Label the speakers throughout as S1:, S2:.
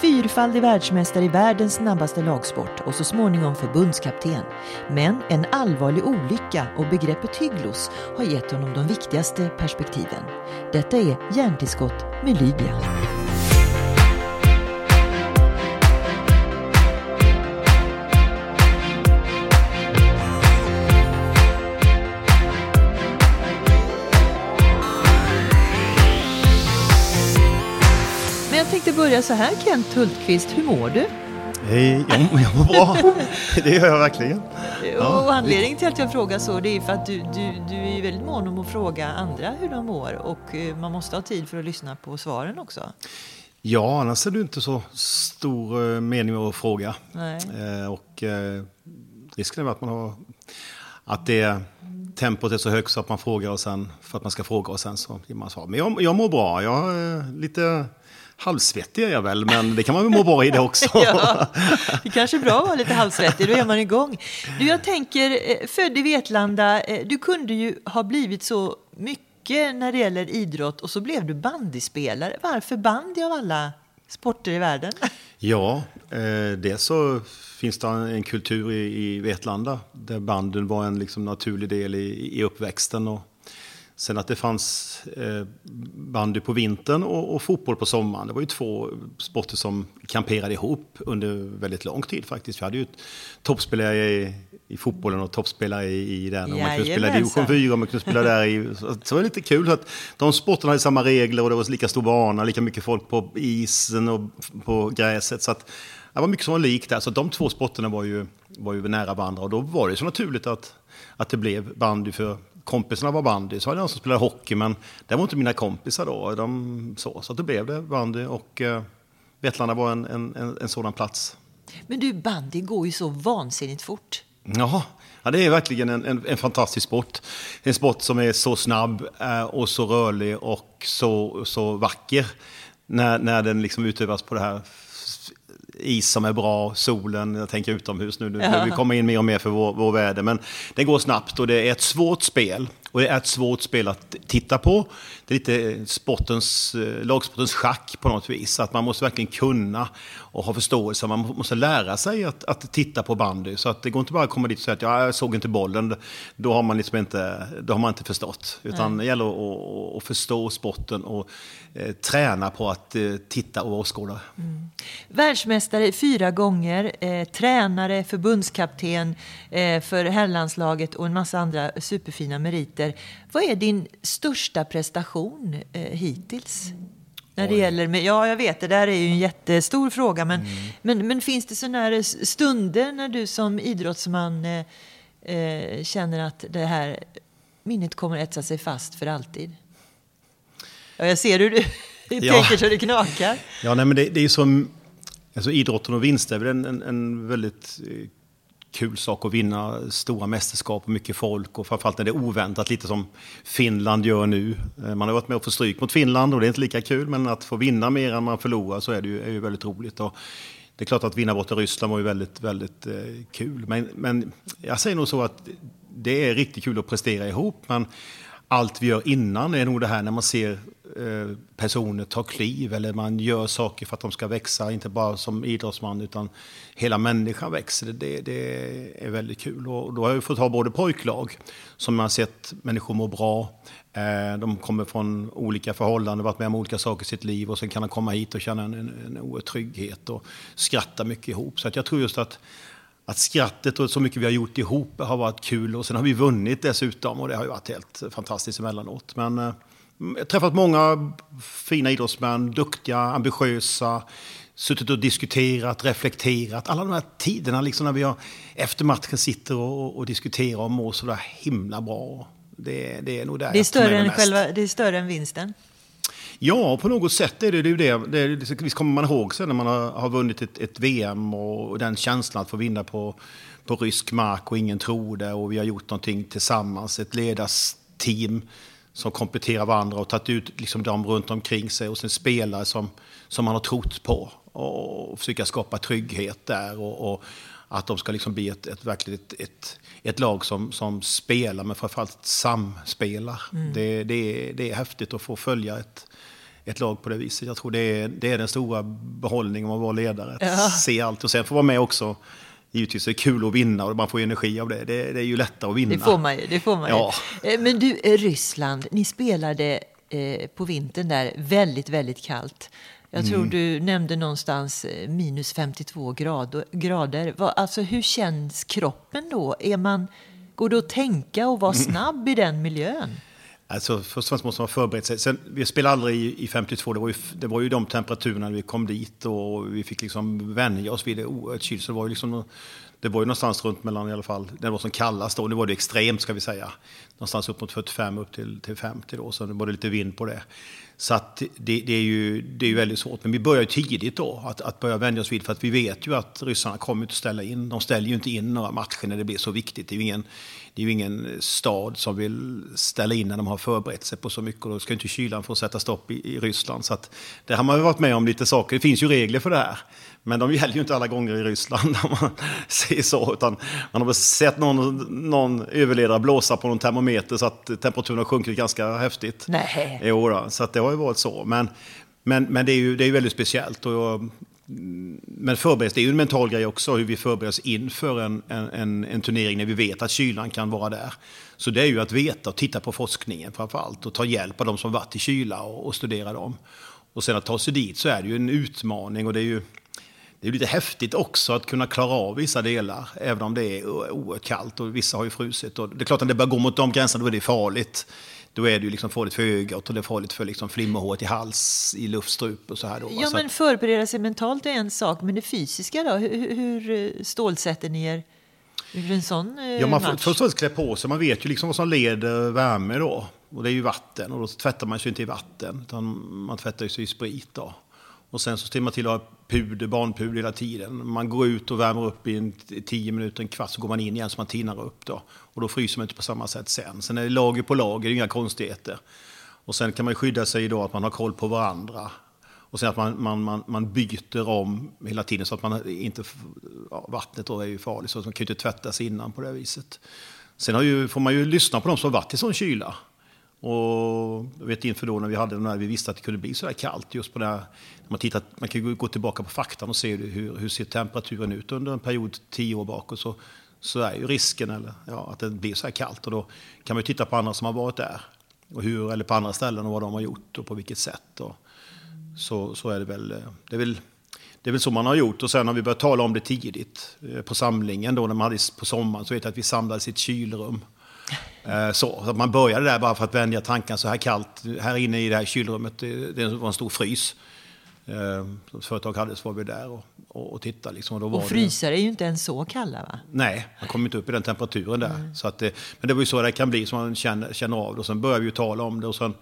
S1: Fyrfaldig världsmästare i världens snabbaste lagsport och så småningom förbundskapten. Men en allvarlig olycka och begreppet hygglos har gett honom de viktigaste perspektiven. Detta är Hjärntillskott med Lydia. Börja så här Kent Hultqvist, hur mår du?
S2: Hej, jag, jag mår bra. Det gör jag verkligen.
S1: och anledningen till att jag frågar så det är för att du, du, du är väldigt mån om att fråga andra hur de mår och eh, man måste ha tid för att lyssna på svaren också.
S2: Ja, annars är det inte så stor eh, mening med att fråga. Eh, och eh, risken är att man har att det tempot är så högt så att man frågar och sen för att man ska fråga och sen så ger man svar. Men jag, jag mår bra. Jag är lite halvsvettig är jag väl, men det kan man väl må bra i det också.
S1: Ja, det kanske är bra att vara lite halvsvettig, då är man igång. Du, jag tänker, eh, född i Vetlanda, eh, du kunde ju ha blivit så mycket när det gäller idrott och så blev du bandyspelare. Varför bandy av alla sporter i världen?
S2: Ja, eh, det så finns det en kultur i, i Vetlanda där banden var en liksom naturlig del i, i uppväxten. Och sen att det fanns eh, bandy på vintern och, och, fotboll på sommaren. Det var ju två sporter som kamperade ihop under väldigt lång tid faktiskt. Vi hade ju toppspelare i, i fotbollen och toppspelare i, i den. Och man kunde spela i division 4 och man kunde spela där i... Så det var lite kul att de sporterna hade samma regler och det var lika stor bana, lika mycket folk på isen och på gräset. Så att, det var mycket som var likt där, så de två sporterna var ju, var ju nära varandra och då var det så naturligt att, att det blev bandy för kompisarna var bandy. Så var det någon som spelade hockey, men det var inte mina kompisar då. De, så, så då blev det bandy och eh, Vetlanda var en, en, en, sådan plats.
S1: Men du, bandy går ju så vansinnigt fort.
S2: Ja, ja det är verkligen en, en, en, fantastisk sport. En sport som är så snabb eh, och så rörlig och så, så vacker när, när den liksom utövas på det här is som är bra, solen, jag tänker utomhus nu, nu ja. vi kommer in mer och mer för vår, vår väder. Men det går snabbt och det är ett svårt spel. Och det är ett svårt spel att titta på. Det är lite sportens, eh, lagsportens schack på något vis. Att man måste verkligen kunna och ha förståelse. Man måste lära sig att, att titta på bandy. Så att det går inte bara att komma dit och säga att ja, jag såg inte bollen. Då har man, liksom inte, då har man inte förstått. Utan Nej. det gäller att, att, förstå sporten och eh, träna på att eh, titta och åskåda. Mm.
S1: Världsmästare fyra gånger, eh, tränare, förbundskapten eh, för herrlandslaget och en massa andra superfina meriter. Vad är din största prestation eh, hittills? När det gäller, ja, jag vet, det där är ju en jättestor fråga, men, mm. men, men finns det sådana här stunder när du som idrottsman eh, eh, känner att det här minnet kommer etsa sig fast för alltid? Ja, jag ser hur du ja. tänker så det knakar.
S2: Ja, nej, men det, det är som alltså, idrotten och vinst är väl en, en, en väldigt eh, kul sak att vinna stora mästerskap och mycket folk och framförallt när det är oväntat, lite som Finland gör nu. Eh, man har varit med och fått stryk mot Finland och det är inte lika kul, men att få vinna mer än man förlorar så är det ju, är ju väldigt roligt. Och det är klart att vinna bort Ryssland var ju väldigt, väldigt eh, kul, men, men jag säger nog så att det är riktigt kul att prestera ihop, men allt vi gör innan är nog det här när man ser Eh, personer tar kliv eller man gör saker för att de ska växa, inte bara som idrottsman utan hela människan växer. Det, det är väldigt kul. Och då har jag fått ha både pojklag som jag har sett människor må bra, eh, de kommer från olika förhållanden, varit med om olika saker i sitt liv och sen kan de komma hit och känna en, en oerhörd trygghet och skratta mycket ihop. Så att jag tror just att att skrattet och så mycket vi har gjort ihop har varit kul och sen har vi vunnit dessutom och det har ju varit helt fantastiskt emellanåt. Men eh, jag har träffat många fina idrottsmän, duktiga, ambitiösa, suttit och diskuterat, reflekterat. Alla de här tiderna liksom när vi har, efter matchen sitter och, och diskuterar och mår så där himla bra. Det, det är nog där
S1: det är, större än själva, det är större än vinsten?
S2: Ja, på något sätt är det ju det. det är, visst kommer man ihåg sen när man har, har vunnit ett, ett, VM och den känslan att få vinna på, på rysk mark och ingen tror det och vi har gjort någonting tillsammans, ett ledarsteam som kompletterar varandra och tagit ut liksom dem runt omkring sig och sen spelare som, som man har trott på och försöka skapa trygghet där och, och att de ska liksom bli ett, ett verkligen ett, ett, ett, lag som, som spelar men framförallt samspelar. Mm. Det, det, är, det är häftigt att få följa ett, ett lag på det viset. Jag tror det är, det är den stora behållningen av att vara ledare. Att
S1: Ja.
S2: se allt och sen få vara med också. Givetvis är det kul att vinna och man får energi av det. Det, det är ju lättare att vinna.
S1: Det får man ju. Det får man
S2: Ja.
S1: ju. Eh, Men du, eh, Ryssland, ni spelade eh, på vintern där väldigt, väldigt kallt. Jag tror
S2: Mm.
S1: du nämnde någonstans minus 52 grad, grader. Vad- Alltså, hur känns kroppen då? Är man, går det att tänka och vara
S2: Mm.
S1: snabb i den miljön?
S2: Alltså, först och främst måste man förbereda sig. Sen, vi spelade aldrig i, i 52, det var, ju, det var ju de temperaturerna när vi kom dit och vi fick liksom vänja oss vid det oerhört kyligt. Så det var ju liksom, det var ju någonstans runt mellan i alla fall, det var som kallast då, nu var det extremt ska vi säga. Någonstans upp mot 45 upp till, till 50 då, så det var det lite vind på det. Så att det, det, är ju, det är ju väldigt svårt. Men vi börjar ju tidigt då att, att börja vänja oss vid. För att vi vet ju att ryssarna kommer inte att ställa in. De ställer ju inte in några matcher när det blir så viktigt. Det är ju ingen, det är ju ingen stad som vill ställa in när de har förberett sig på så mycket. Och då ska inte kylan få sätta stopp i, i Ryssland. Så att det har man ju varit med om lite saker. Det finns ju regler för det här. Men de gäller ju inte alla gånger i Ryssland om man säger så. Utan man har väl sett någon, någon överledare blåsa på någon termometer så att temperaturen har sjunkit ganska häftigt.
S1: Nej.
S2: Jo då, så att det har ju varit så. Men, men, men det är ju det är ju väldigt speciellt. Och jag, men förberedelse, det är ju en mental grej också, hur vi förbereder oss inför en, en, en, en turnering när vi vet att kylan kan vara där. Så det är ju att veta och titta på forskningen framför allt och ta hjälp av de som varit i kyla och, och studera dem. Och sen att ta sig dit så är det ju en utmaning och det är ju det är lite häftigt också att kunna klara av vissa delar, även om det är oerhört kallt och vissa har ju frusit. Och det är klart att det börjar gå mot de gränserna, då är det farligt. Då är det ju liksom farligt för ögat och det är farligt för liksom flimmerhåret i hals, i luftstrup och så här. Då?
S1: Ja, men förbereda sig mentalt är en sak, men det fysiska då? Hur, hur- eh, stålsätter ni er ur en sån eh,
S2: ja, man får
S1: match?
S2: först och främst klä på sig, man vet ju liksom vad som leder värme då. Och det är ju vatten och då tvättar man sig inte i vatten, utan man tvättar sig i sprit då. Och sen så ser man till att ha puder, barnpuder hela tiden. Man går ut och värmer upp i en tio minuter, en kvart, så går man in igen så man tinar upp då. Och då fryser man inte på samma sätt sen. Sen är det lager på lager, det är inga konstigheter. Och sen kan man skydda sig då att man har koll på varandra. Och sen att man, man, man, man byter om hela tiden så att man inte... Ja, vattnet då är ju farligt så man kan ju inte tvätta sig innan på det viset. Sen har ju, får man ju lyssna på de som har varit i sån kyla. Och jag vet inför då när vi hade den här, vi visste att det kunde bli så här kallt just på det här, när man, tittar, man kan gå tillbaka på faktan och se hur, hur ser temperaturen ut under en period tio år bakåt så, så är ju risken eller, ja, att det blir så här kallt och då kan man ju titta på andra som har varit där och hur, eller på andra ställen och vad de har gjort och på vilket sätt. Och, så, så är det väl, det är väl det är väl så man har gjort och sen har vi börjat tala om det tidigt eh, på samlingen då när man hade på sommaren så vet jag att vi samlades i ett kylrum. Eh, Så, så man började där bara för att vänja tanken så här kallt. Här inne i det här kylrummet, det, det var en stor frys. Eh, Som företag hade så var vi där och, och, och tittade. Liksom, och
S1: Och
S2: det-
S1: frysar är ju inte ens så kalla va?
S2: Nej, man kommer inte upp i den temperaturen där. Så att, det- men det var ju så det kan bli, som man känner, känner av det. Och sen började vi ju tala om det. Och sen,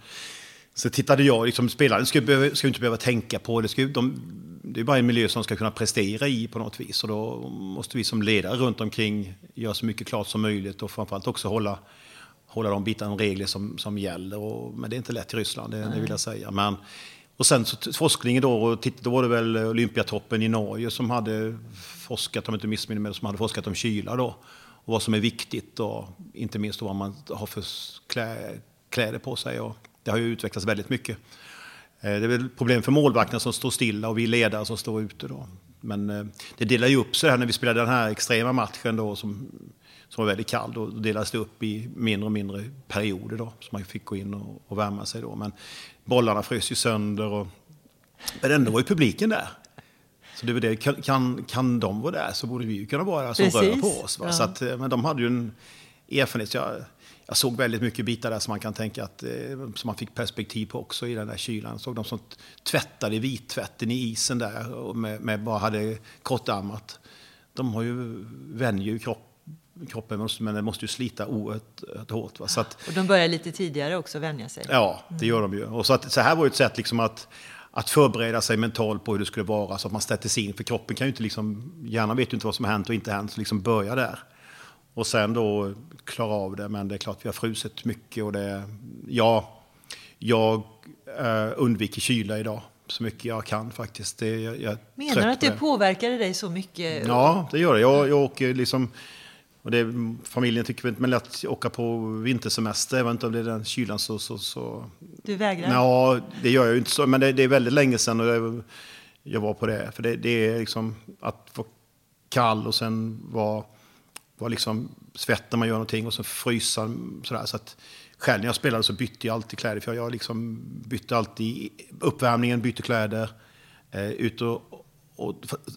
S2: så tittade jag, liksom, spelaren ska, behöva- ska inte behöva tänka på det. Ska, de, det är bara en miljö som ska kunna prestera i på något vis. Och då måste vi som ledare runt omkring göra så mycket klart som möjligt. Och framförallt också hålla, hålla de bitarna och regler som, som gäller. Och, men det är inte lätt i Ryssland, det, det vill jag säga. Men, och sen så forskningen då, och titt, då var det väl Olympiatoppen i Norge som hade forskat, om jag inte missminner mig, som hade forskat om kyla då. Och vad som är viktigt och inte minst då vad man har för klä, kläder på sig. Och det har ju utvecklats väldigt mycket. Eh, Det är väl problem för målvakterna som står stilla och vi ledare som står ute då. Men eh, det delar ju upp sig här när vi spelade den här extrema matchen då som, som var väldigt kall. Då delades det upp i mindre och mindre perioder då. Så man fick gå in och, och värma sig då. Men bollarna frös ju sönder och men ändå var ju publiken där. Så det var det, kan, kan, de vara där så borde vi ju kunna vara där som rör på oss. Va?
S1: ja.
S2: Så att, eh, men de hade ju en erfarenhet. Jag, jag såg väldigt mycket bitar där som man kan tänka att eh, som man fick perspektiv på också i den där kylan. Jag såg de som tvättade vittvätten i isen där och med, med bara hade kortarmat. De har ju, vänjer ju kropp, kroppen men det måste ju slita oerhört hårt. Va? Så att,
S1: Och de börjar lite tidigare också vänja sig.
S2: Ja, det gör de ju. Och så, att, så här var ju ett sätt liksom att, att förbereda sig mentalt på hur det skulle vara så att man sätter sig in. För kroppen kan ju inte liksom, hjärnan vet ju inte vad som har hänt och inte hänt, så liksom börja där. Och sen då klara av det, men det är klart vi har frusit mycket och det, ja, jag eh, undviker kyla idag så mycket jag kan faktiskt. Det, jag, jag
S1: Menar du att det påverkade dig så mycket?
S2: Ja, det gör det. Jag, jag åker liksom Och det, familjen tycker inte men att åka på vintersemester, jag vet inte om det är den kylan så... så, så.
S1: Du vägrar?
S2: Ja, det gör jag ju inte så, men det, det är väldigt länge sedan och jag, jag var på det. För det, det är liksom att vara kall och sen vara, vara liksom svett när man gör någonting och så frysa sådär. Så att, själv när jag spelade så bytte jag alltid kläder. För jag liksom bytte alltid uppvärmningen, bytte kläder. Eh, ut och, och,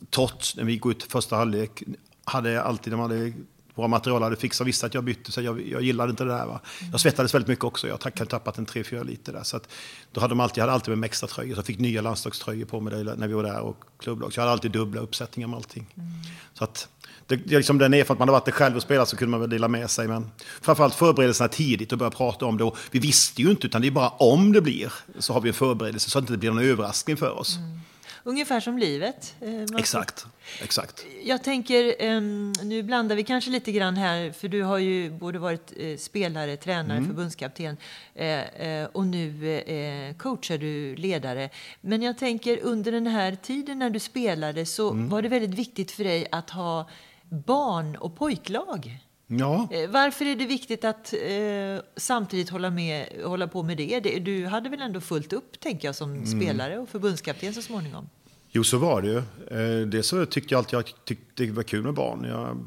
S2: trots när vi går ut första halvlek hade jag alltid, de hade, våra material hade fixat, visste att jag bytte så jag, jag gillade inte det där. Va? Jag svettades väldigt mycket också, jag hade tappat en 3-4 liter där. Så att, då hade de alltid, jag hade alltid med mig extra tröjor, så jag fick nya landslagströjor på mig när vi var där och klubblag. Så jag hade alltid dubbla uppsättningar med allting. Mm. Så att, det, liksom den är för att man har varit där själv och spelat så kunde man väl dela med sig. Men framförallt förberedelserna tidigt och börja prata om det. Och vi visste ju inte, utan det är bara om det blir så har vi en förberedelse så att det inte blir någon överraskning för oss. Mm.
S1: Ungefär som livet.
S2: Eh, exakt. Exakt.
S1: Jag tänker, eh, nu blandar vi kanske lite grann här, för du har ju både varit eh, spelare, tränare, mm. förbundskapten eh, eh, och nu eh, coachar du ledare. Men jag tänker under den här tiden när du spelade så mm. var det väldigt viktigt för dig att ha barn och pojklag.
S2: Ja.
S1: Varför är det viktigt att eh, samtidigt hålla, med, hålla på med det? Du hade väl ändå fullt upp, tänker jag, som mm. spelare och förbundskapten så småningom?
S2: Jo, så var det ju. Eh, det så tyckte jag alltid jag tyckte det var kul med barn. Jag,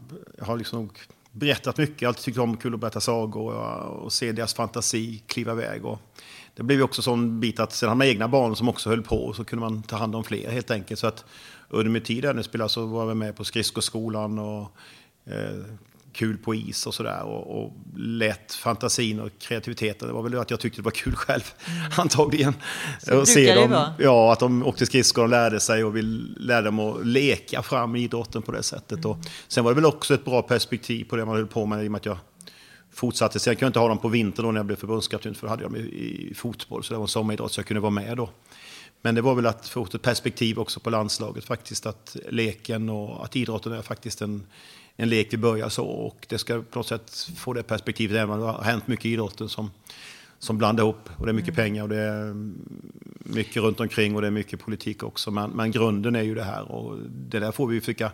S2: har liksom berättat mycket. Alltid tyckt om kul att berätta sagor och, och se deras fantasi kliva iväg. Och det blev också sån bit att sen hade man egna barn som också höll på så kunde man ta hand om fler helt enkelt. Så att under min tid där spelade så var jag med på skridskoskolan och eh, kul på is och sådär. Och, och lät fantasin och kreativiteten. Det var väl att jag tyckte det var kul själv, mm. antagligen.
S1: Så se dem,
S2: ja, att de åkte skridskor och lärde sig och vi lärde dem att leka fram idrotten på det sättet. Mm. Och sen var det väl också ett bra perspektiv på det man höll på med i och med att jag fortsatte. Sen kunde jag inte ha dem på vintern då när jag blev förbundskapten för då hade jag dem i, i fotboll. Så det var en sommaridrott så jag kunde vara med då. Men det var väl att få ett perspektiv också på landslaget faktiskt. Att leken och att idrotten är faktiskt en, en lek vi börjar så. Och det ska på något sätt få det perspektivet. Även om det har hänt mycket i idrotten som, som blandar ihop. Och det är mycket mm. pengar och det är mycket runt omkring och det är mycket politik också. Men, men grunden är ju det här. Och det där får vi försöka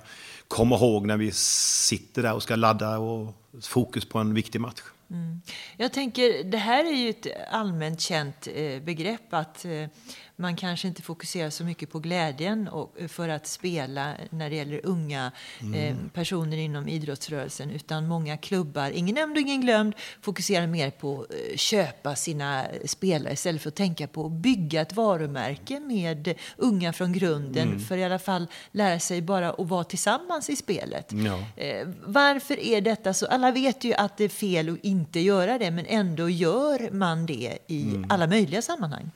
S2: komma ihåg när vi sitter där och ska ladda och fokus på en viktig match.
S1: Mm. Jag tänker, det här är ju ett allmänt känt eh, begrepp att eh, man kanske inte fokuserar så mycket på glädjen och, för att spela när det gäller unga mm. eh, personer inom idrottsrörelsen. Utan många klubbar, ingen nämnd och ingen glömd, fokuserar mer på att eh, köpa sina spelare istället för att tänka på att bygga ett varumärke med unga från grunden. Mm. För i alla fall lära sig bara att vara tillsammans i spelet.
S2: Ja.
S1: Eh, varför är detta så? Alla vet ju att det är fel att inte göra det, men ändå gör man det i mm. alla möjliga sammanhang.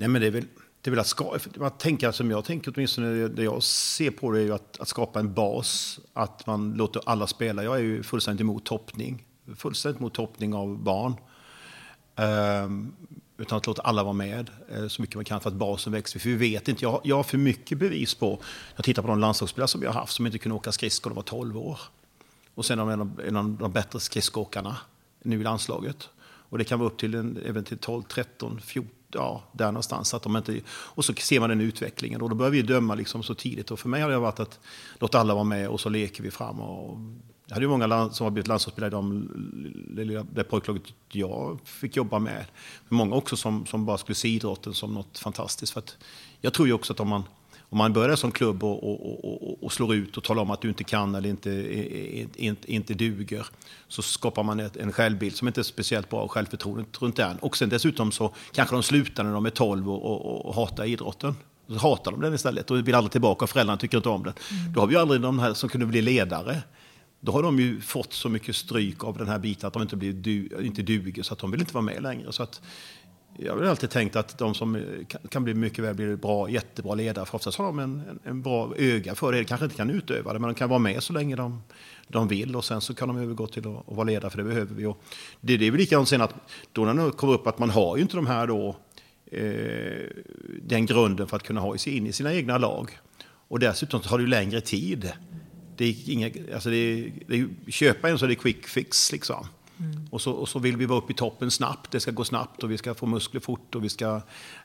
S2: Nej, men det är väl, det är väl att skapa, att tänka som jag tänker, åtminstone det jag ser på det, är ju att, att skapa en bas. Att man låter alla spela. Jag är ju fullständigt emot toppning. Fullständigt emot toppning av barn. Um, utan att låta alla vara med eh, så mycket man kan för att basen växer. För vi vet inte, jag, jag har för mycket bevis på, jag tittar på de landslagsspelare som vi har haft som inte kunde åka skridskor, de var 12 år. Och sen är de en, en av de bättre skridskoåkarna nu i landslaget. Och det kan vara upp till en, även till 12, 13, 14 ja, där någonstans. Att de inte, och så ser man den utvecklingen och då börjar vi döma liksom så tidigt. Och för mig har det varit att låta alla vara med och så leker vi fram. Och, jag hade ju många land, som har blivit landslagsspelare i de, det, det pojklaget jag fick jobba med. Men många också som, som bara skulle se idrotten som något fantastiskt. För att jag tror ju också att om man om man börjar som klubb och, och, och, och, slår ut och talar om att du inte kan eller inte, inte, inte duger så skapar man ett, en självbild som inte är speciellt bra och självförtroendet runt den. Och sen dessutom så kanske de slutar när de är 12 och, och, hatar idrotten. Så hatar de den istället och vill aldrig tillbaka och föräldrarna tycker inte om den. Mm. Då har vi aldrig de här som kunde bli ledare. Då har de ju fått så mycket stryk av den här biten att de inte, blir du, inte duger så att de vill inte vara med längre. Så att jag har alltid tänkt att de som eh, kan bli mycket väl bli bra, jättebra ledare, för oftast har de en, en, en, bra öga för det. De kanske inte kan utöva det, men de kan vara med så länge de, de vill och sen så kan de övergå till att, att vara ledare, för det behöver vi. Och det, det är väl likadant sen att då när det kommer upp att man har ju inte de här då, eh, den grunden för att kunna ha sig in i sina egna lag. Och dessutom tar det ju längre tid. Det är inga, alltså det är, det är, köpa en så är det quick fix liksom. Mm. Och, så, och så vill vi vara uppe i toppen snabbt. Det ska gå snabbt och vi ska få muskler fort och vi ska,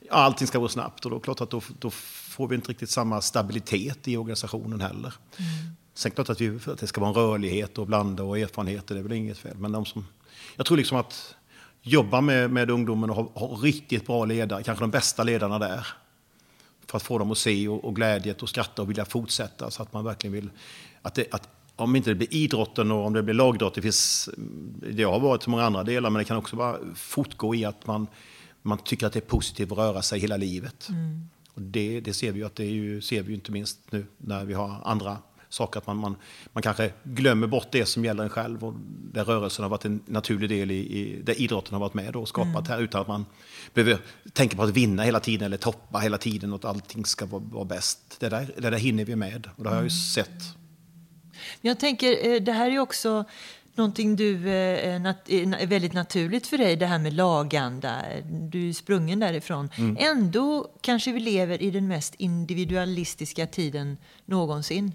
S2: allting ska gå snabbt. Och då, klart att då, då får vi inte riktigt samma stabilitet i organisationen heller. Mm. Sen klart att, vi, att det ska vara en rörlighet och blanda och erfarenheter, det är väl inget fel. Men de som, jag tror liksom att jobba med, med ungdomen och ha, ha riktigt bra ledare, kanske de bästa ledarna där. För att få dem att se och, och glädjet och skratta och vilja fortsätta. Så att man verkligen vill... Att, det, att om inte det blir idrotten och om det blir lagidrott, det, finns, det har varit så många andra delar, men det kan också bara fortgå i att man, man tycker att det är positivt att röra sig hela livet. Mm. Och det, det, ser vi ju att det är ju, ser vi inte minst nu när vi har andra saker. Att man, man, man kanske glömmer bort det som gäller en själv och där rörelsen har varit en naturlig del i, i där idrotten har varit med och skapat mm. här utan att man behöver tänka på att vinna hela tiden eller toppa hela tiden och att allting ska vara, vara bäst. Det där, det där hinner vi med och det har jag ju mm. sett.
S1: Jag tänker, eh, det här är också någonting du eh, är väldigt naturligt för dig, det här med laganda. Du är sprungen därifrån. Mm. Ändå kanske vi lever i den mest individualistiska tiden någonsin.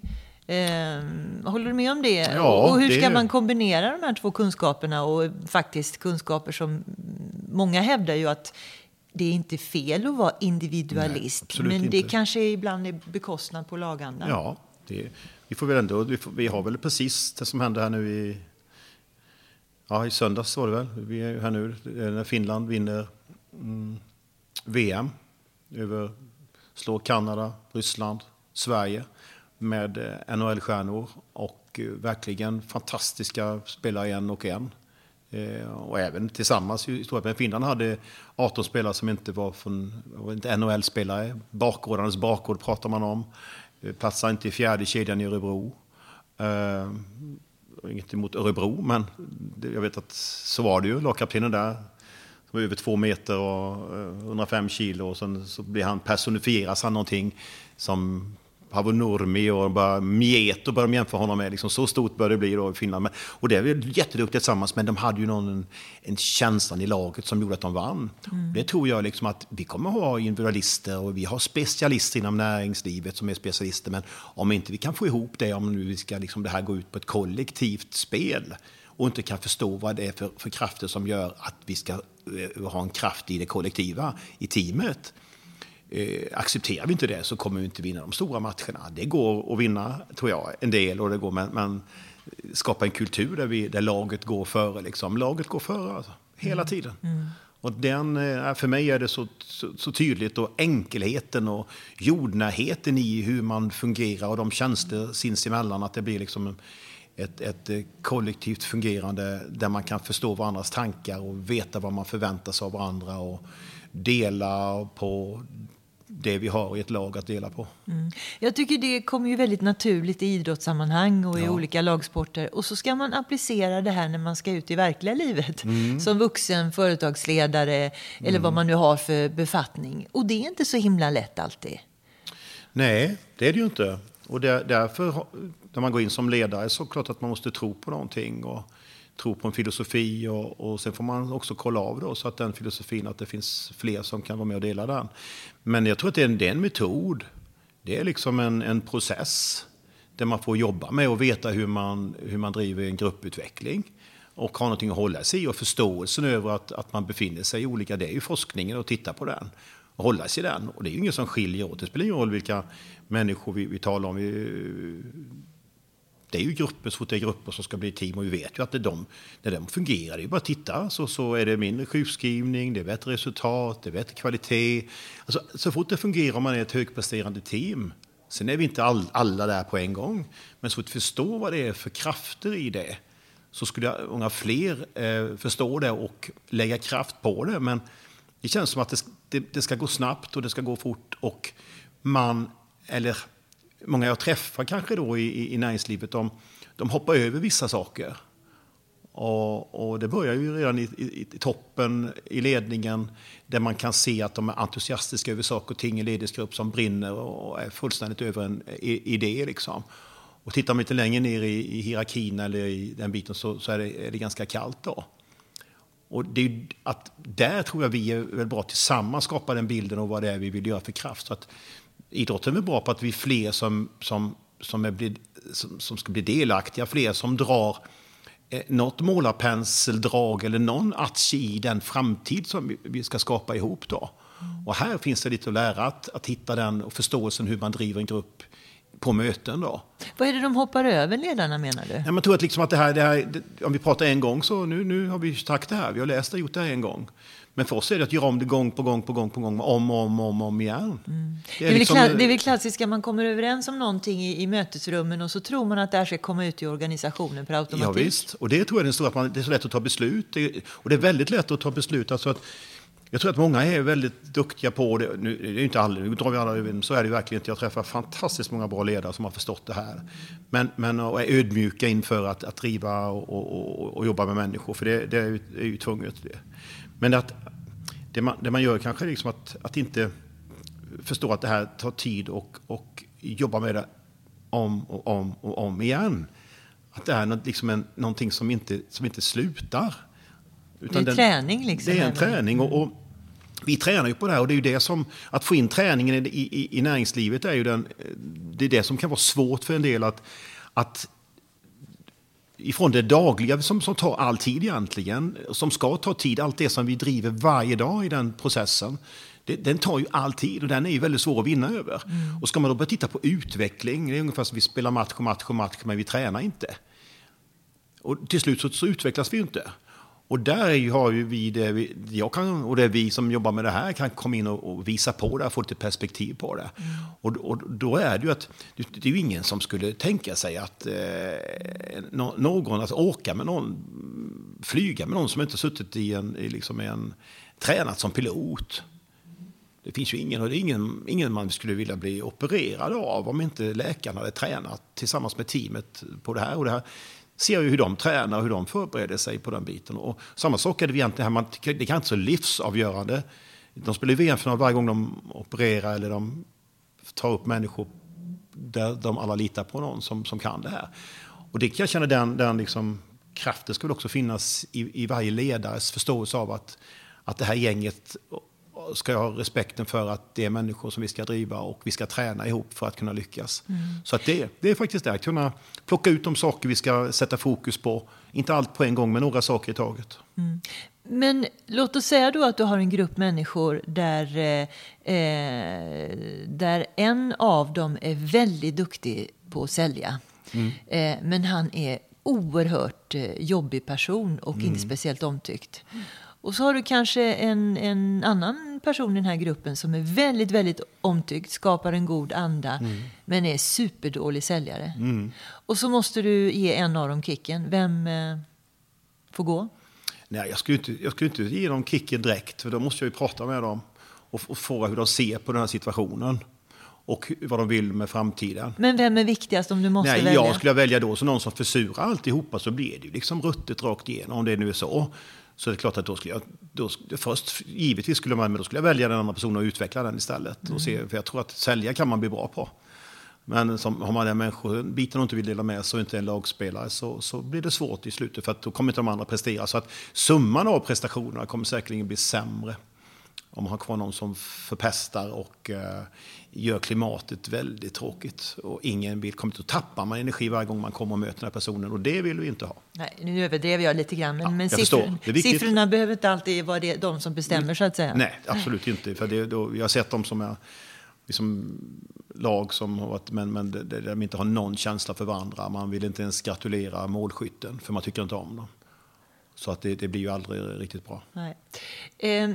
S1: Eh, håller du med om det?
S2: Ja,
S1: och hur ska
S2: det...
S1: man kombinera de här två kunskaperna och faktiskt kunskaper som många hävdar ju att det är inte fel att vara individualist, Nej, men det inte. kanske ibland är bekostnad på laganda.
S2: Ja, det, vi får väl ändå, vi, får, vi, har väl precis det som hände här nu i, ja, i söndags var det väl. Vi är här nu eh, när Finland vinner mm, VM över, slår Kanada, Ryssland, Sverige med eh, NHL-stjärnor och eh, verkligen fantastiska spelare en och en. Och även tillsammans. Men Finland hade 18 spelare som inte var från inte NHL-spelare. Bakgårdarnas bakgård pratar man om. Passar inte i fjärde kedjan i Örebro. Uh, inget emot Örebro, men jag vet att så var det ju. Lagkaptenen där, som var över två meter och eh, 105 kilo. Och sen så blir han, personifieras han någonting som Paavo Nurmi och bara Mieto börjar de jämföra honom med. Liksom, så stort bör det bli då i Finland. Men, och det är väl jätteduktigt tillsammans, men de hade ju någon, en, en känslan i laget som gjorde att de vann. Mm. Det tror jag liksom att vi kommer ha individualister och vi har specialister inom näringslivet som är specialister. Men om inte vi kan få ihop det, om nu vi ska liksom det här gå ut på ett kollektivt spel och inte kan förstå vad det är för, för krafter som gör att vi ska uh, ha en kraft i det kollektiva, i teamet Eh, accepterar vi inte det så kommer vi inte vinna de stora matcherna. Det går att vinna, tror jag, en del. Och det går, men, men skapa en kultur där, vi, där laget går före. Liksom. Laget går före alltså, hela mm. tiden. Mm. Och den, eh, för mig är det så, så, så, tydligt och enkelheten och jordnärheten i hur man fungerar och de tjänster sinsemellan att det blir liksom ett, ett eh, kollektivt fungerande där man kan förstå varandras tankar och veta vad man förväntar sig av varandra och dela på det vi har i ett lag att dela på.
S1: Mm. Jag tycker det kommer ju väldigt naturligt i idrottssammanhang och i ja. olika lagsporter. Och så ska man applicera det här när man ska ut i verkliga livet. Mm. Som vuxen, företagsledare eller mm. vad man nu har för befattning. Och det är inte så himla lätt alltid.
S2: Nej, det är det ju inte. Och därför, när man går in som ledare, så är det klart att man måste tro på någonting. Och tro på en filosofi och, och sen får man också kolla av då, så att den filosofin, att det finns fler som kan vara med och dela den. Men jag tror att det är en, det är en metod. Det är liksom en, en process där man får jobba med och veta hur man, hur man driver en grupputveckling och ha någonting att hålla sig i och förståelsen över att, att man befinner sig i olika, det är ju forskningen och titta på den och hålla sig i den. Och det är ju inget som skiljer åt. Det spelar ingen roll vilka människor vi, vi talar om. Vi, det är ju grupper, så fort det är grupper som ska bli team och vi vet ju att det är de, när de fungerar, det är bara att titta så, så är det mindre sjukskrivning, det är bättre resultat, det är bättre kvalitet. Alltså, så fort det fungerar om man är ett högpresterande team, sen är vi inte all, alla där på en gång, men så fort vi förstår vad det är för krafter i det, så skulle många fler eh, förstå det och lägga kraft på det. Men det känns som att det, det, det ska gå snabbt och det ska gå fort och man, eller många jag träffar kanske då i, i näringslivet, de, de hoppar över vissa saker. Och, och det börjar ju redan i, i, i, toppen, i ledningen, där man kan se att de är entusiastiska över saker och ting i ledningsgrupp som brinner och är fullständigt över en idé. Liksom. Och tittar man lite längre ner i, i hierarkin eller i den biten så, så är, det, är, det, ganska kallt då. Och det är att där tror jag vi är väl bra tillsammans skapa den bilden och vad det är vi vill göra för kraft. Så att idrotten är bra på att vi är fler som, som, som, är, som, som ska bli delaktiga, fler som drar eh, något målarpenseldrag eller någon atch i den framtid som vi ska skapa ihop. Då. Och här finns det lite att lära, att, att hitta den och förståelsen hur man driver en grupp på möten. Då.
S1: Vad är det de hoppar över, ledarna, menar du?
S2: Ja, man tror att, liksom att det här, det här, det, om vi pratar en gång så nu, nu har vi sagt det här, vi har läst det och gjort det här en gång. Men för oss är det att göra om det gång på gång på gång på gång, om och om, om, om igen.
S1: Mm. Det, är det, är liksom, det är väl klassiskt, man kommer överens om någonting i, i mötesrummen och så tror man att det här ska komma ut i organisationen per automatik.
S2: Ja, visst, och det tror jag är den stora, att man, det är så lätt att ta beslut. Det, och det är väldigt lätt att ta beslut. Alltså att, jag tror att många är väldigt duktiga på det. Nu det är inte alla, nu drar vi alla över, så är det verkligen inte. Jag träffar fantastiskt många bra ledare som har förstått det här. Men, men och är ödmjuka inför att, att driva och, och, och, jobba med människor, för det, det är, ju, är ju tvunget. Det. Men att, det, man, det man gör kanske är liksom att, att inte förstå att det här tar tid och, och jobba med det om och om och om igen. Att det är liksom en, någonting som inte, som inte slutar.
S1: Utan det är den, träning liksom.
S2: Det är en träning. Och, och, vi tränar ju på det här och det är ju det som, att få in träningen i, i, i näringslivet är ju den, det är det som kan vara svårt för en del att, att ifrån det dagliga som, som tar all tid egentligen, som ska ta tid, allt det som vi driver varje dag i den processen, det, den tar ju all tid och den är ju väldigt svår att vinna över. Mm. Och ska man då börja titta på utveckling, det är ungefär som vi spelar match och match och match, men vi tränar inte. Och till slut så, så utvecklas vi ju inte. Och där har ju vi det, jag kan, och det vi som jobbar med det här kan komma in och, och visa på det, få lite perspektiv på det. Mm. Och, och, då är det ju att det, är ju ingen som skulle tänka sig att eh, någon, att åka med någon, flyga med någon som inte suttit i en, i liksom en tränat som pilot. Det finns ju ingen, och det är ingen, ingen man skulle vilja bli opererad av om inte läkaren hade tränat tillsammans med teamet på det här. Och det här ser ju hur de tränar och hur de förbereder sig på den biten. Och samma sak är det egentligen här, man, det kan inte så livsavgörande. De spelar VM-final varje gång de opererar eller de tar upp människor där de alla litar på någon som, som kan det här. Och det kan jag känna den, den liksom, kraften skulle också finnas i, i varje ledares förståelse av att, att det här gänget ska ha respekten för att det är människor som vi ska driva och vi ska träna ihop för att kunna lyckas. Mm. Så att det, det är faktiskt det, att kunna plocka ut de saker vi ska sätta fokus på. Inte allt på en gång, men några saker i taget. Mm.
S1: Men låt oss säga då att du har en grupp människor där, eh, eh där en av dem är väldigt duktig på att sälja. Mm. Eh, men han är oerhört eh, jobbig person och mm. inte speciellt omtyckt. Och så har du kanske en, en annan person i den här gruppen som är väldigt, väldigt omtyckt, skapar en god anda, mm. men är superdålig säljare. Mm. Och så måste du ge en av dem kicken. Vem eh, får gå?
S2: Nej, jag skulle, inte, jag skulle inte ge dem kicken direkt, för då måste jag ju prata med dem och, och fråga hur de ser på den här situationen och vad de vill med framtiden.
S1: Men vem är viktigast om du måste
S2: Nej,
S1: välja?
S2: Jag skulle välja då så någon som försurar alltihopa så blir det ju liksom ruttet rakt igenom om det nu är så. Så det är klart att då skulle jag, då, först givetvis skulle man, men då skulle jag välja den andra personen och utveckla den istället. Mm. Och se, för jag tror att sälja kan man bli bra på. Men som, har man den människobiten och inte vill dela med sig och inte är en lagspelare så, så blir det svårt i slutet för att då kommer inte de andra prestera. Så att summan av prestationerna kommer säkerligen bli sämre om man har kvar någon som förpestar och eh, gör klimatet väldigt tråkigt. Och ingen vill, kommer att tappa man energi varje gång man kommer och möter den här personen och det vill vi inte ha.
S1: Nej, nu överdrev jag lite grann, men, ja, men siffror, siffrorna behöver inte alltid vara det, de som bestämmer så att säga.
S2: Nej, absolut inte. För det, då, jag har sett dem som är liksom, lag som har varit, men, men där de inte har någon känsla för varandra. Man vill inte ens gratulera målskytten, för man tycker inte om dem. Så att det, det blir ju aldrig riktigt bra.
S1: Nej. Eh,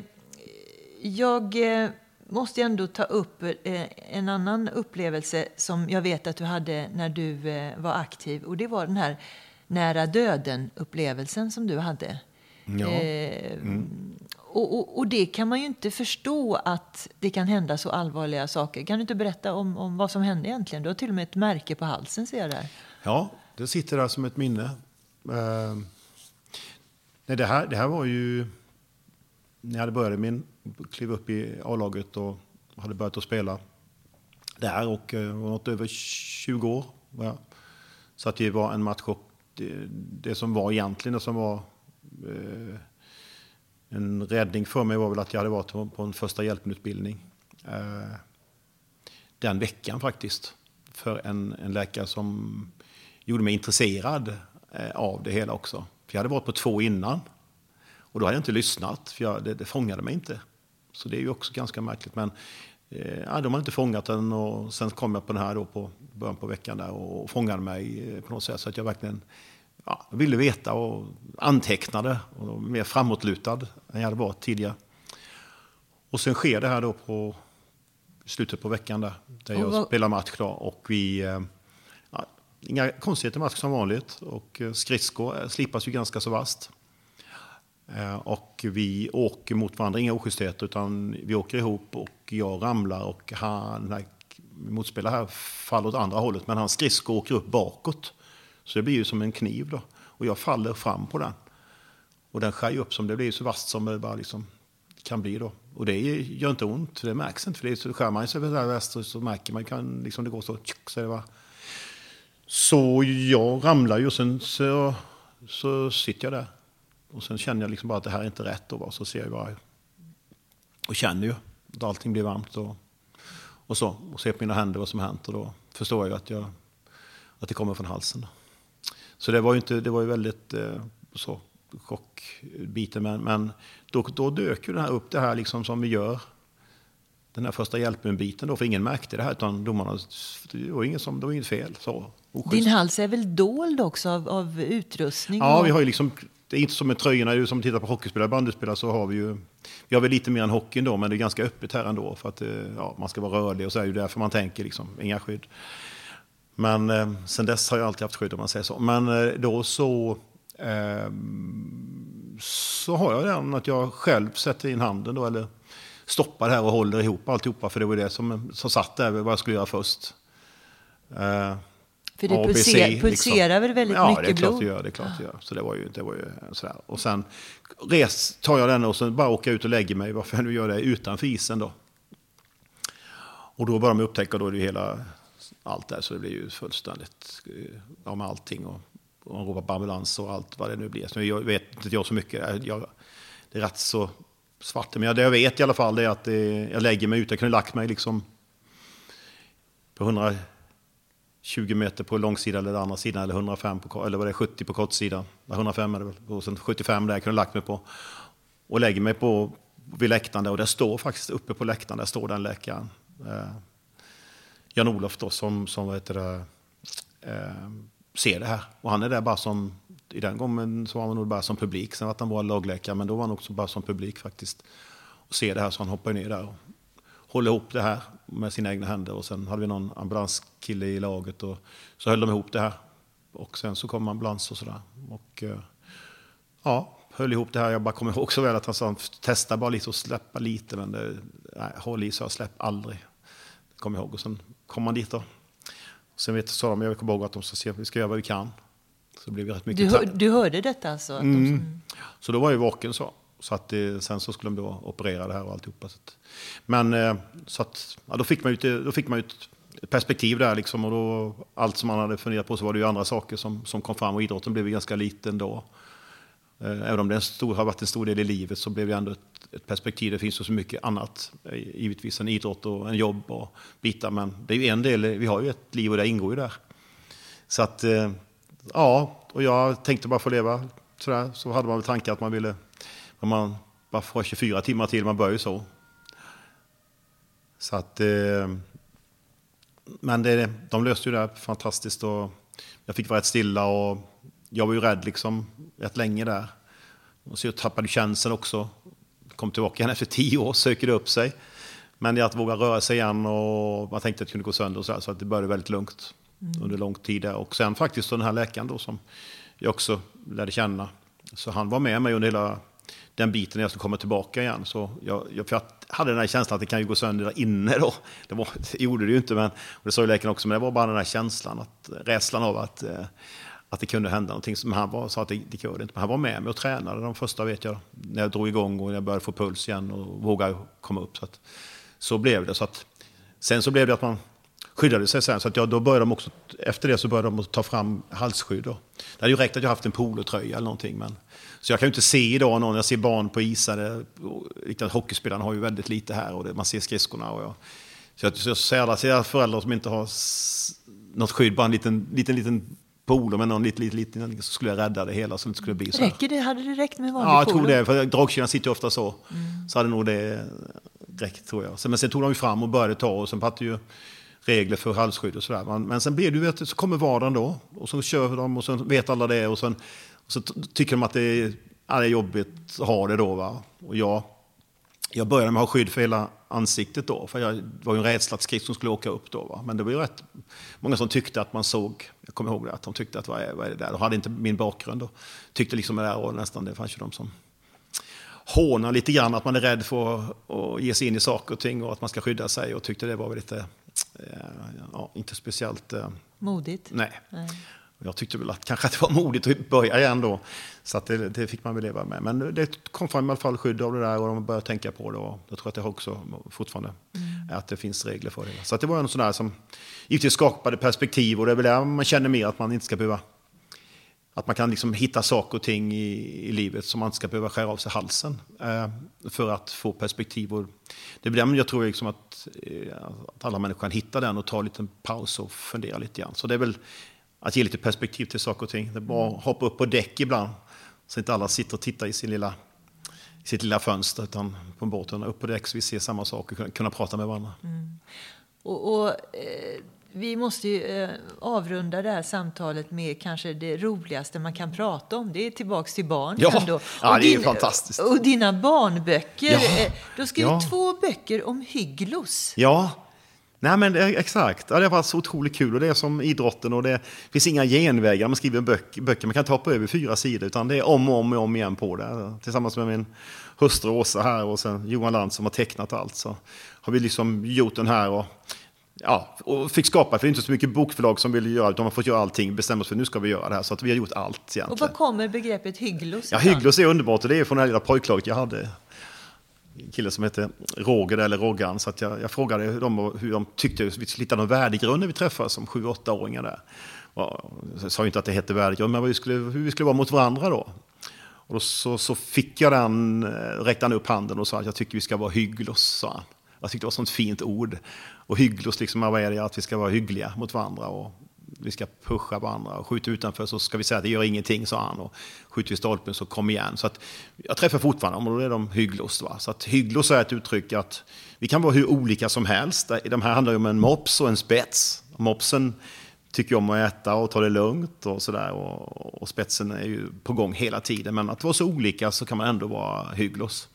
S1: jag eh, måste ändå ta upp eh, en annan upplevelse som jag vet att du hade när du eh, var aktiv. Och det var den här nära döden-upplevelsen som du hade. Ja. Mm. Och, och, och, det kan man ju inte förstå att det kan hända så allvarliga saker. Kan du inte berätta om, om vad som hände egentligen? Du har till och med ett märke på halsen ser jag där.
S2: Ja, det sitter där som ett minne. Uh, nej, det, här, det här var ju när jag hade börjat min, klev upp i A-laget och hade börjat att spela där och eh, var något över 20 år. Ja. Så att det var en match och det, det som var egentligen det som var eh, en räddning för mig var väl att jag hade varit på en första hjälpenutbildning eh, den veckan faktiskt. För en, en läkare som gjorde mig intresserad eh, av det hela också. För jag hade varit på två innan och då hade jag inte lyssnat, för jag, det, det fångade mig inte. Så det är ju också ganska märkligt. Men eh, de har inte fångat den och sen kom jag på den här då på början på veckan där och fångade mig på något sätt. Så att jag verkligen ja, ville veta och antecknade och var mer framåtlutad än jag hade varit tidigare. Och sen sker det här då på slutet på veckan där, där jag vad... spelar match då, och vi ja, Inga konstigheter i match som vanligt och skridskor slipas ju ganska så vast. Eh, och vi åker mot varandra, inga ojustigheter, utan vi åker ihop och jag ramlar och han, motspelare här faller åt andra hållet, men hans skridsko åker upp bakåt. Så det blir ju som en kniv då. Och jag faller fram på den. Och den skär ju upp som det blir så vasst som det bara liksom kan bli då. Och det gör inte ont, det märks inte. För det så skär man sig över väster så märker man kan liksom det går så, tjuk, så, det bara. så jag ramlar ju och sen så, så sitter jag där och sen känner jag liksom bara att det här är inte rätt. Och så ser jag bara och känner ju att allting blir varmt. Och, och så. Och ser på mina händer vad som hänt. Och då förstår jag att, jag, att det kommer från halsen. Så det var ju, inte, det var ju väldigt eh, så, chockbiten. Men, men då, då dök ju det här upp det här liksom som vi gör. Den här första hjälpen-biten då, för ingen märkte det här. Utan domarna, det var, ingen som, det var inget fel. Så,
S1: Din hals är väl dold också av, av utrustning?
S2: Ja, och... vi har ju liksom det är inte som med tröjorna, som tittar på hockeyspelare, och bandyspelare så har vi ju, vi har väl lite mer än hockeyn då, men det är ganska öppet här ändå för att eh, ja, man ska vara rörlig och så är det ju därför man tänker liksom, inga skydd. Men eh, sen dess har jag alltid haft skydd om man säger så. Men eh, då så, eh, så har jag den att jag själv sätter in handen då, eller stoppar här och håller ihop alltihopa, för det var det som, som satt där, vad jag skulle göra först. Eh, Eh,
S1: för det ABC, pulser, pulserar liksom. väl väldigt
S2: ja,
S1: mycket
S2: blod?
S1: Ja,
S2: det är klart det gör. Det är klart det gör. Så det var ju, det var ju sådär. Och sen res, tar jag den och så bara åker jag ut och lägger mig, varför jag nu gör det, utanför isen då. Och då börjar man upptäcka då är det hela, allt där, så det blir ju fullständigt, ja med allting. Och, och man ropar på ambulans och allt vad det nu blir. Så jag vet inte jag så mycket. Jag, det är rätt så svart. Men det jag vet i alla fall är att det, jag lägger mig ut. Jag kunde lagt mig liksom på 100 20 meter på långsidan eller andra sidan eller 105 på, eller vad det är, 70 på kortsidan. 105 är det väl, och sen 75 där jag kunde lagt mig på. Och lägger mig på vid läktaren där och det står faktiskt uppe på läktaren, där står den läkaren. Eh, Jan-Olof då som, som vad heter det, eh, ser det här. Och han är där bara som, i den gången så var han nog bara som publik, sen att han var lagläkare, men då var han också bara som publik faktiskt. Och ser det här så han hoppar ner där och håller ihop det här med sina egna händer. Och sen hade vi någon ambulanskille i laget och så höll de ihop det här. Och sen så kom ambulans och sådär. Och eh, ja, höll ihop det här. Jag bara kommer ihåg så väl att han sa testa bara lite och släppa lite. Men det, nej, håll i så jag släpp aldrig. Det kommer jag ihåg. Och sen kom man dit då. Och sen vet, sa de, jag kommer ihåg att de ska se, vi ska göra vad vi kan. Så det blev rätt mycket
S1: du, hör, du hörde detta alltså?
S2: Mm. De. Så då var jag vaken så. Så att det, sen så skulle de då operera det här och alltihopa. Så att, men eh, så att, ja, då fick man ju, då fick man ju ett perspektiv där liksom och då, allt som man hade funderat på så var det ju andra saker som, som kom fram och idrotten blev ju ganska liten då. Eh, även om det stor, har varit en stor del i livet så blev det ändå ett, ett perspektiv. Det finns ju så mycket annat, eh, givetvis en idrott och en jobb och bitar, men det är ju en del, vi har ju ett liv och det ingår ju där. Så att, ja, och jag tänkte bara få leva sådär, så hade man väl tankar att man ville om man bara får 24 timmar till, man börjar ju så. Så att, eh, men det, de löste ju det här fantastiskt och jag fick vara rätt stilla och jag var ju rädd liksom rätt länge där. Och så jag tappade känslan också. Kom tillbaka igen efter tio år, söker det upp sig. Men att våga röra sig igen och man tänkte att det kunde gå sönder och så, här, så att det började väldigt lugnt mm. under lång tid. Där. Och sen faktiskt den här läkaren då som jag också lärde känna. Så han var med mig under hela den biten när jag skulle komma tillbaka igen. Så jag, jag, jag hade den här känslan att det kan ju gå sönder där inne då. Det, var, det gjorde det ju inte, men, och det sa ju läkaren också, men det var bara den här känslan, att, rädslan av att, eh, att det kunde hända någonting. Men han var, sa att det, det kunde inte. Men han var med mig och tränade de första, vet jag, när jag drog igång och jag började få puls igen och vågade komma upp. Så, att, så blev det. Så att, sen så blev det att man skyddade sig sen. Så att jag, då började de också, efter det så började de ta fram halsskydd. Då. Det hade ju räckt att jag haft en polotröja eller någonting. Men, så jag kan ju inte se idag någon, jag ser barn på isar, hockeyspelarna har ju väldigt lite här och det, man ser skridskorna. Och jag, så jag, så jag ser alla ser föräldrar som inte har något skydd, bara en liten, liten, liten polo med någon liten, liten, liten, så skulle jag rädda det hela så det inte skulle bli så
S1: här. Räcker det? Hade det räckt med vanlig
S2: Ja, jag tror det. För dragkedjan sitter ju ofta så. Mm. Så hade nog det räckt tror jag. men sen tog de ju fram och började ta och sen var det ju regler för halsskydd och sådär. Men sen blir det ju så kommer vardagen då och så kör de och så vet alla det och, sen, och så tycker de att det är, ja, det är jobbigt att ha det då. Va? Och jag, jag började med att ha skydd för hela ansiktet då, för jag var ju en rädsla att skridskon skulle åka upp då. Va? Men det var ju rätt många som tyckte att man såg, jag kommer ihåg det, att de tyckte att vad är, vad är det där? De hade inte min bakgrund och tyckte liksom det där och nästan, det fanns ju de som hånar lite grann att man är rädd för att ge sig in i saker och ting och att man ska skydda sig och tyckte det var lite, eh, ja, inte speciellt... Eh,
S1: Modigt?
S2: Nej. nej. Jag tyckte väl att kanske att det var modigt att börja igen då. Så att det, det, fick man väl leva med. Men det kom fram i alla fall skydd av det där och de började tänka på det. Och jag tror att det också fortfarande mm. att det finns regler för det. Så att det var en sån där som givetvis skapade perspektiv och det är väl där man känner mer att man inte ska behöva att man kan liksom hitta saker och ting i, i livet som man inte ska behöva skära av sig halsen eh, för att få perspektiv. Och det är där jag tror liksom att, eh, att alla människor kan hitta den och ta en liten paus och fundera lite grann. Så det är väl att ge lite perspektiv till saker och ting. Det är bara att hoppa upp på däck ibland så inte alla sitter och tittar i sin lilla, i sitt lilla fönster utan på båten upp på däck så vi ser samma saker och kunna prata med varandra. Mm.
S1: Och, och eh vi måste ju eh, avrunda det här samtalet med kanske det roligaste man kan prata om. Det är tillbaks till barn.
S2: Ja, ändå. ja det är din, fantastiskt.
S1: Och dina barnböcker. Ja, eh, du har skrivit ja. två böcker om hygglos.
S2: Ja, Nej, men exakt. Ja, det varit så otroligt kul. Och det är som idrotten och det finns inga genvägar. Man skriver böcker, böcker. Man kan inte hoppa över fyra sidor utan det är om och om, och om igen på det. Tillsammans med min hustru Åsa här och sen Johan Land som har tecknat allt så har vi liksom gjort den här. Och ja, och fick skapa, för det är inte så mycket bokförlag som vill göra, utan man får göra allting, bestämma oss för nu ska vi göra det här. Så att vi har gjort allt egentligen.
S1: Och var kommer begreppet hygglos
S2: Ja, hygglos är underbart och det är från det här lilla pojklaget jag hade. En kille som hette Roger eller Roggan. Så att jag, jag frågade dem hur de tyckte, vi hittade någon värdegrund när vi träffades som sju, åttaåringar där. Jag sa inte att det hette värdegrund, men vi skulle, hur vi skulle vara mot varandra då. Och då så, så fick jag den, eh, räckte han upp handen och sa att jag tycker vi ska vara hygglos, sa han. Jag tyckte det var ett sånt fint ord. Och hygglos, liksom, vad är det? Att vi ska vara hyggliga mot varandra. Och vi ska pusha varandra. Och skjuta utanför så ska vi säga att det gör ingenting, sa han. Och skjuter vi stolpen så kom igen. Så att jag träffar fortfarande dem och då är de hygglos. Va? Så att hygglos är ett uttryck att vi kan vara hur olika som helst. De här handlar ju om en mops och en spets. Mopsen tycker om att äta och ta det lugnt och sådär. Och, och spetsen är ju på gång hela tiden. Men att vara så olika så kan man ändå vara hygglos.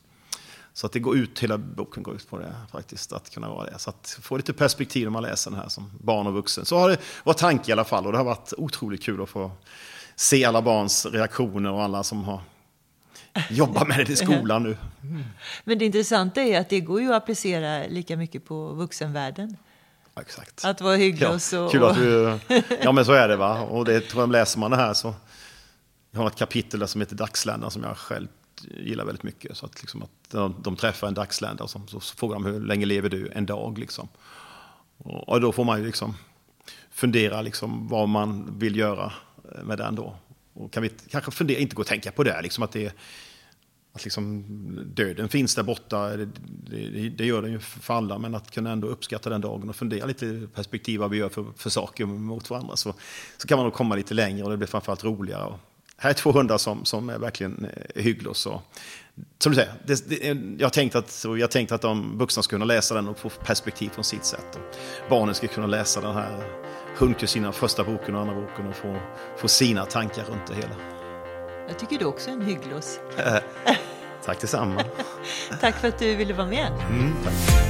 S2: Så att det går ut, hela boken går ut på det faktiskt, att kunna vara det. Så att få lite perspektiv när man läser den här som barn och vuxen. Så har det varit tanke i alla fall och det har varit otroligt kul att få se alla barns reaktioner och alla som har jobbat med det i skolan nu.
S1: Mm. Men det intressanta är att det går ju att applicera lika mycket på vuxenvärlden.
S2: exakt.
S1: Att vara hygglig ja, och så.
S2: Kul att du, ja men så är det va. Och det tror jag, läser man det här så. Jag har ett kapitel där som heter Dagsländan som jag själv gillar väldigt mycket. Så att, liksom, att de, de träffar en dagsländare och så, så, så frågar de hur länge lever du? En dag liksom. Och, och då får man ju liksom fundera liksom vad man vill göra eh, med den då. Och kan vi kanske fundera, inte gå och tänka på det, liksom att det att liksom döden finns där borta, det, det, det, gör den ju för alla, men att kunna ändå uppskatta den dagen och fundera lite perspektiv vad vi gör för, för saker mot varandra så, så kan man nog komma lite längre och det blir framförallt roligare. Och här är två hundar som, som är verkligen eh, hygglos. Och, som du säger, det, det, jag har tänkt att, jag tänkt att de vuxna ska kunna läsa den och få perspektiv från sitt sätt. Och barnen ska kunna läsa den här Hundkusinen, första boken och andra boken och få, få sina tankar runt det hela.
S1: Jag tycker du också är en hygglos.
S2: tack detsamma.
S1: tack för att du ville vara med.
S2: Mm, tack.